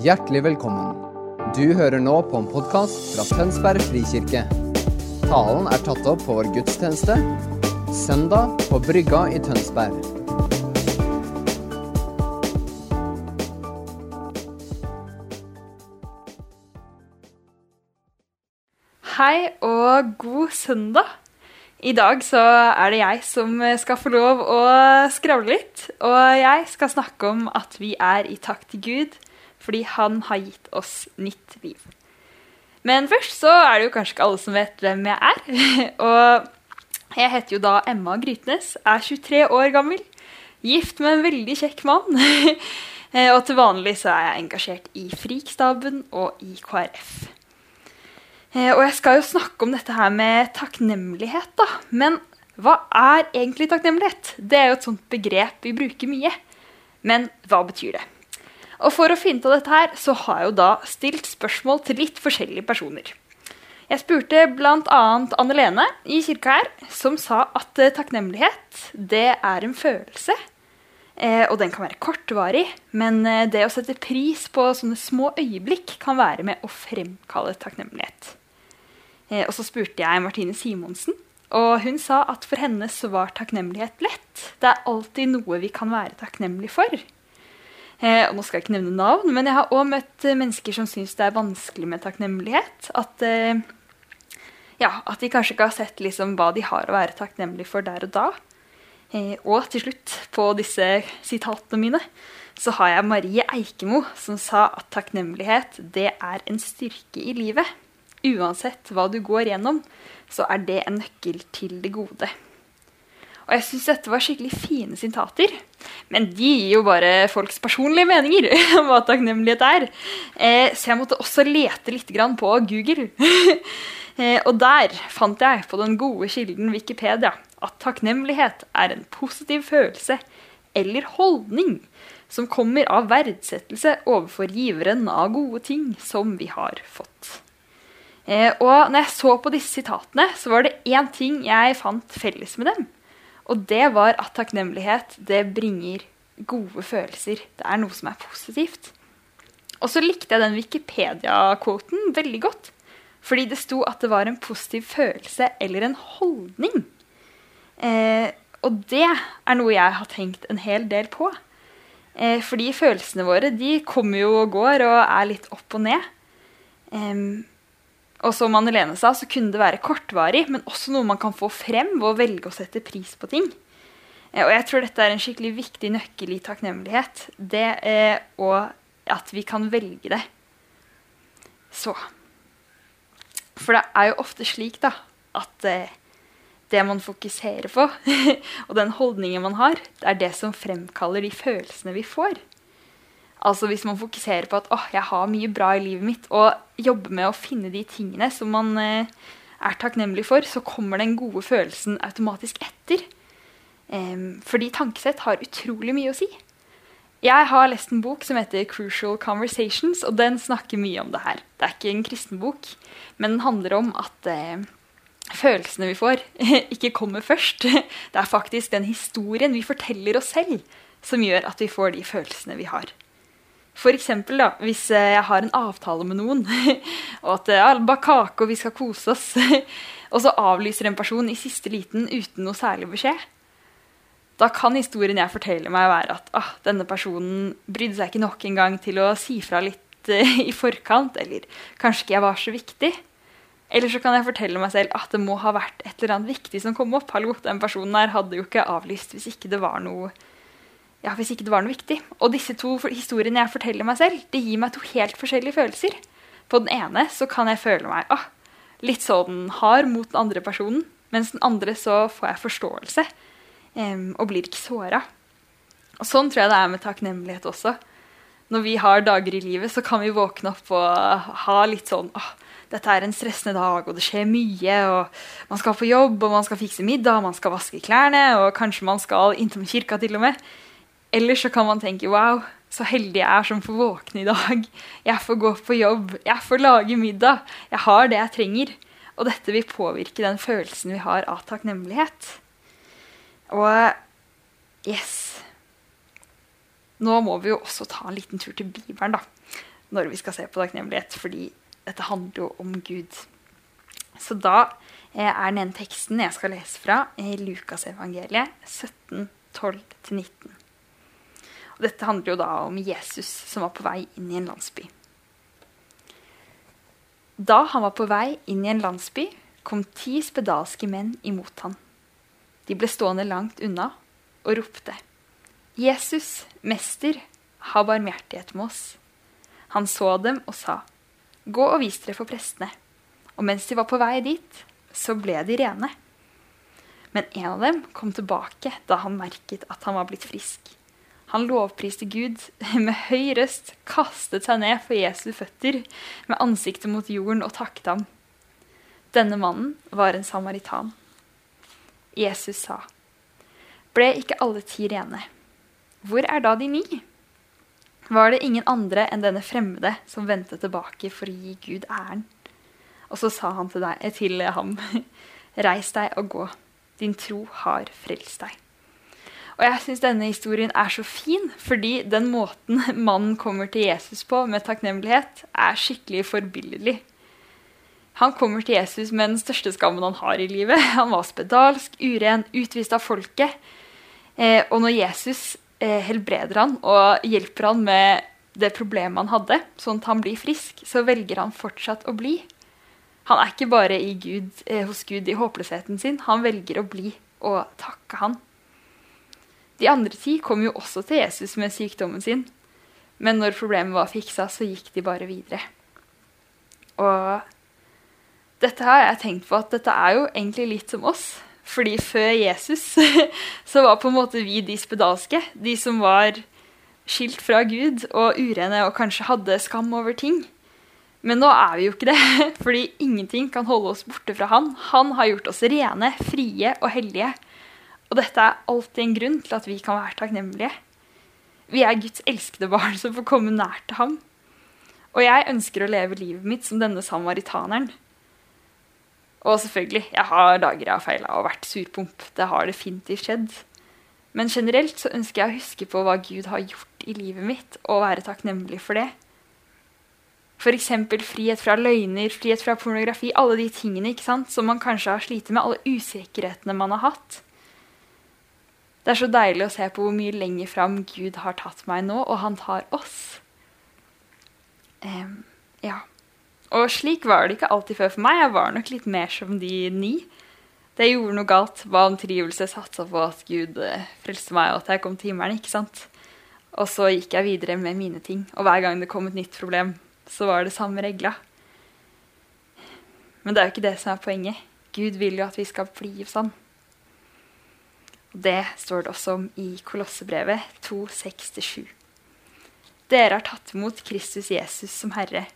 Hjertelig velkommen. Du hører nå på en podkast fra Tønsberg frikirke. Talen er tatt opp på vår gudstjeneste søndag på Brygga i Tønsberg. Hei og god søndag. I dag så er det jeg som skal få lov å skravle litt. Og jeg skal snakke om at vi er i takt til Gud fordi han har gitt oss nytt liv. Men først så er det jo kanskje ikke alle som vet hvem jeg er. Og jeg heter jo da Emma Grytnes, er 23 år gammel, gift med en veldig kjekk mann. Og til vanlig så er jeg engasjert i Frikstaben og i KrF. Eh, Og jeg skal jo snakke om dette her med takknemlighet, da. Men hva er egentlig takknemlighet? Det er jo et sånt begrep vi bruker mye. Men hva betyr det? Og for å finne ut av dette her, så har jeg jo da stilt spørsmål til litt forskjellige personer. Jeg spurte bl.a. Anne Lene i kirka her, som sa at eh, takknemlighet, det er en følelse. Eh, og den kan være kortvarig, men eh, det å sette pris på sånne små øyeblikk kan være med å fremkalle takknemlighet. Og så spurte jeg Martine Simonsen, og hun sa at for henne så var takknemlighet lett. Det er alltid noe vi kan være takknemlige for. Eh, nå skal jeg ikke nevne navn, men jeg har òg møtt eh, mennesker som syns det er vanskelig med takknemlighet. At, eh, ja, at de kanskje ikke har sett liksom, hva de har å være takknemlige for der og da. Eh, og til slutt, på disse sitatene mine, så har jeg Marie Eikemo, som sa at takknemlighet det er en styrke i livet. Uansett hva du går gjennom, så er det en nøkkel til det gode. Og jeg syns dette var skikkelig fine sitater. Men de gir jo bare folks personlige meninger om hva takknemlighet er. Eh, så jeg måtte også lete litt på Google. eh, og der fant jeg på den gode kilden Wikipedia at takknemlighet er en positiv følelse eller holdning som kommer av verdsettelse overfor giveren av gode ting som vi har fått. Eh, og når jeg så på disse sitatene, så var det én ting jeg fant felles med dem. Og det var at takknemlighet det bringer gode følelser. Det er noe som er positivt. Og så likte jeg den Wikipedia-kvoten veldig godt. Fordi det sto at det var en positiv følelse eller en holdning. Eh, og det er noe jeg har tenkt en hel del på. Eh, fordi følelsene våre de kommer jo og går og er litt opp og ned. Eh, og som Anne-Lene sa, så kunne det være kortvarig, men også noe man kan få frem ved å velge å sette pris på ting. Eh, og jeg tror dette er en skikkelig viktig nøkkel i takknemlighet. Det er, og at vi kan velge det. Så For det er jo ofte slik da, at eh, det man fokuserer på, og den holdningen man har, det er det som fremkaller de følelsene vi får. Altså Hvis man fokuserer på at åh, jeg har mye bra i livet mitt, og jobber med å finne de tingene som man eh, er takknemlig for, så kommer den gode følelsen automatisk etter. Um, fordi tankesett har utrolig mye å si. Jeg har lest en bok som heter 'Crucial Conversations', og den snakker mye om det her. Det er ikke en kristen bok, men den handler om at eh, følelsene vi får, ikke kommer først. Det er faktisk den historien vi forteller oss selv, som gjør at vi får de følelsene vi har. For eksempel da, hvis eh, jeg har en avtale med noen, og at ja, bare kake og vi skal kose oss, og så avlyser en person i siste liten uten noe særlig beskjed, da kan historien jeg forteller meg være at ah, denne personen brydde seg ikke nok en gang til å si fra litt uh, i forkant, eller kanskje ikke jeg var så viktig. Eller så kan jeg fortelle meg selv at det må ha vært et eller annet viktig som kom opp. Hallo, den personen her hadde jo ikke avlyst hvis ikke det var noe ja, hvis ikke det var noe viktig. Og disse to historiene jeg forteller meg selv, det gir meg to helt forskjellige følelser. På den ene så kan jeg føle meg ah, litt sånn hard mot den andre personen. Mens den andre så får jeg forståelse um, og blir ikke såra. Og sånn tror jeg det er med takknemlighet også. Når vi har dager i livet, så kan vi våkne opp og ha litt sånn ah, dette er en stressende dag, og det skjer mye. og Man skal på jobb, og man skal fikse middag, man skal vaske klærne, og kanskje man skal innom kirka til og med. Eller så kan man tenke wow, så heldig jeg er som får våkne i dag. Jeg får gå på jobb, jeg får lage middag. Jeg har det jeg trenger. Og dette vil påvirke den følelsen vi har av takknemlighet. Og yes Nå må vi jo også ta en liten tur til Bibelen, da. når vi skal se på takknemlighet, fordi dette handler jo om Gud. Så da eh, er den teksten jeg skal lese fra, i Lukasevangeliet 17, 12-19. Dette handler jo da om Jesus som var på vei inn i en landsby. Da han var på vei inn i en landsby, kom ti spedalske menn imot han. De ble stående langt unna og ropte. Jesus, mester, ha barmhjertighet med oss. Han så dem og sa, Gå og vis dere for prestene. Og mens de var på vei dit, så ble de rene. Men en av dem kom tilbake da han merket at han var blitt frisk. Han lovpriste Gud med høy røst, kastet seg ned for Jesu føtter med ansiktet mot jorden og takket ham. Denne mannen var en samaritan. Jesus sa, Ble ikke alle ti rene? Hvor er da de ni? Var det ingen andre enn denne fremmede som vendte tilbake for å gi Gud æren? Og så sa han til, deg, til ham, Reis deg og gå. Din tro har frelst deg. Og jeg syns denne historien er så fin, fordi den måten mannen kommer til Jesus på med takknemlighet, er skikkelig forbilledlig. Han kommer til Jesus med den største skammen han har i livet. Han var spedalsk, uren, utvist av folket. Eh, og når Jesus eh, helbreder han og hjelper han med det problemet han hadde, sånn at han blir frisk, så velger han fortsatt å bli. Han er ikke bare Gud, eh, hos Gud i håpløsheten sin, han velger å bli og takke han. De andre ti kom jo også til Jesus med sykdommen sin, men når problemet var fiksa, så gikk de bare videre. Og dette har jeg tenkt på at dette er jo egentlig litt som oss. Fordi før Jesus så var på en måte vi de spedalske. De som var skilt fra Gud og urene og kanskje hadde skam over ting. Men nå er vi jo ikke det, fordi ingenting kan holde oss borte fra Han. Han har gjort oss rene, frie og hellige. Og dette er alltid en grunn til at vi kan være takknemlige. Vi er Guds elskede barn som får komme nær til ham. Og jeg ønsker å leve livet mitt som denne samaritaneren. Og selvfølgelig, jeg har dager jeg har feila og vært surpomp. Det har definitivt skjedd. Men generelt så ønsker jeg å huske på hva Gud har gjort i livet mitt, og være takknemlig for det. F.eks. frihet fra løgner, frihet fra pornografi, alle de tingene ikke sant, som man kanskje har slitt med, alle usikkerhetene man har hatt. Det er så deilig å se på hvor mye lenger fram Gud har tatt meg nå, og han tar oss. Um, ja. Og slik var det ikke alltid før for meg. Jeg var nok litt mer som de ni. Det gjorde noe galt, ba om trivelse, satsa på at Gud eh, frelste meg, og at jeg kom til himmelen. ikke sant? Og så gikk jeg videre med mine ting. Og hver gang det kom et nytt problem, så var det samme regla. Men det er jo ikke det som er poenget. Gud vil jo at vi skal bli. Og Det står det også om i Kolossebrevet 2.6-7. Dere har tatt imot Kristus Jesus som Herre.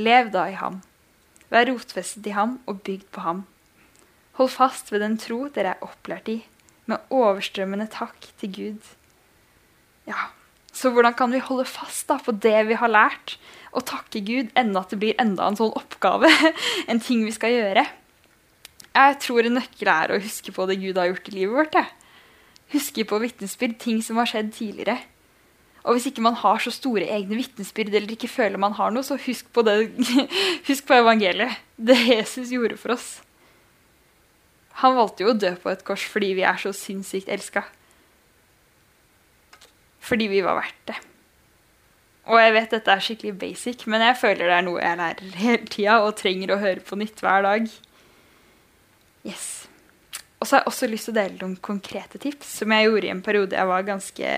Lev da i ham. Vær rotfestet i ham og bygd på ham. Hold fast ved den tro dere er opplært i, med overstrømmende takk til Gud. Ja, så hvordan kan vi holde fast da, på det vi har lært, og takke Gud enda at det blir enda en sånn oppgave, en ting vi skal gjøre? Jeg tror en nøkkel er å huske på det Gud har gjort i livet vårt. Jeg. Huske på vitnesbyrd, ting som har skjedd tidligere. Og hvis ikke man har så store egne vitnesbyrd eller ikke føler man har noe, så husk på, det, husk på evangeliet. Det Jesus gjorde for oss. Han valgte jo å dø på et kors fordi vi er så sinnssykt elska fordi vi var verdt det. Og jeg vet dette er skikkelig basic, men jeg føler det er noe jeg lærer hele tida og trenger å høre på nytt hver dag. Yes. Og så har jeg også lyst til å dele noen konkrete tips som jeg gjorde i en periode jeg var ganske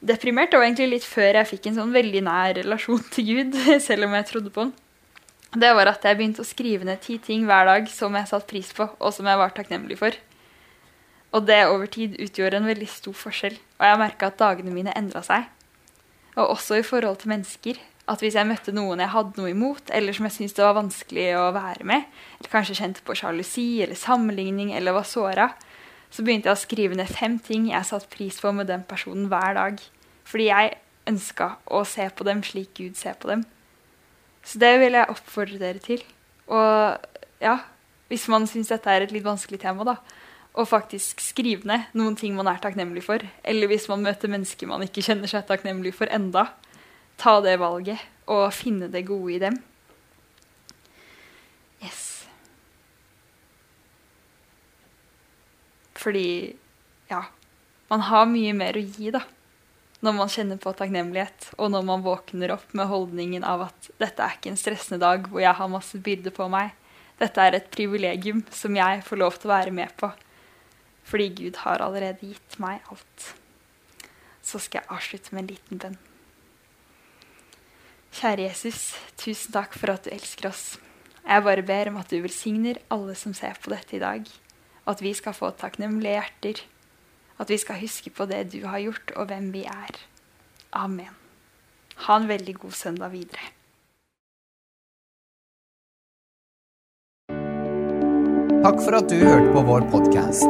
deprimert. Og egentlig litt før jeg fikk en sånn veldig nær relasjon til Gud, selv om jeg trodde på han. Det var at jeg begynte å skrive ned ti ting hver dag som jeg satte pris på, og som jeg var takknemlig for. Og det over tid utgjorde en veldig stor forskjell. Og jeg merka at dagene mine endra seg. Og også i forhold til mennesker. At hvis jeg møtte noen jeg hadde noe imot, eller som jeg syntes det var vanskelig å være med, eller kanskje kjente på sjalusi eller sammenligning eller var såra, så begynte jeg å skrive ned fem ting jeg satte pris på med den personen hver dag. Fordi jeg ønska å se på dem slik Gud ser på dem. Så det vil jeg oppfordre dere til. Og ja, hvis man syns dette er et litt vanskelig tema, da, å faktisk skrive ned noen ting man er takknemlig for. Eller hvis man møter mennesker man ikke kjenner seg takknemlig for enda. Ta det valget og finne det gode i dem. Yes. Fordi, ja Man har mye mer å gi, da. Når man kjenner på takknemlighet, og når man våkner opp med holdningen av at dette er ikke en stressende dag hvor jeg har masse byrde på meg. Dette er et privilegium som jeg får lov til å være med på. Fordi Gud har allerede gitt meg alt. Så skal jeg avslutte med en liten bønn. Kjære Jesus, tusen takk for at du elsker oss. Jeg bare ber om at du velsigner alle som ser på dette i dag. Og at vi skal få takknemlige hjerter at vi skal huske på det du har gjort, og hvem vi er. Amen. Ha en veldig god søndag videre. Takk for at du hørte på vår podkast.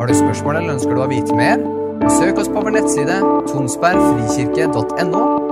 Har du spørsmål eller ønsker du å vite mer? Søk oss på vår nettside tonsbergfrikirke.no.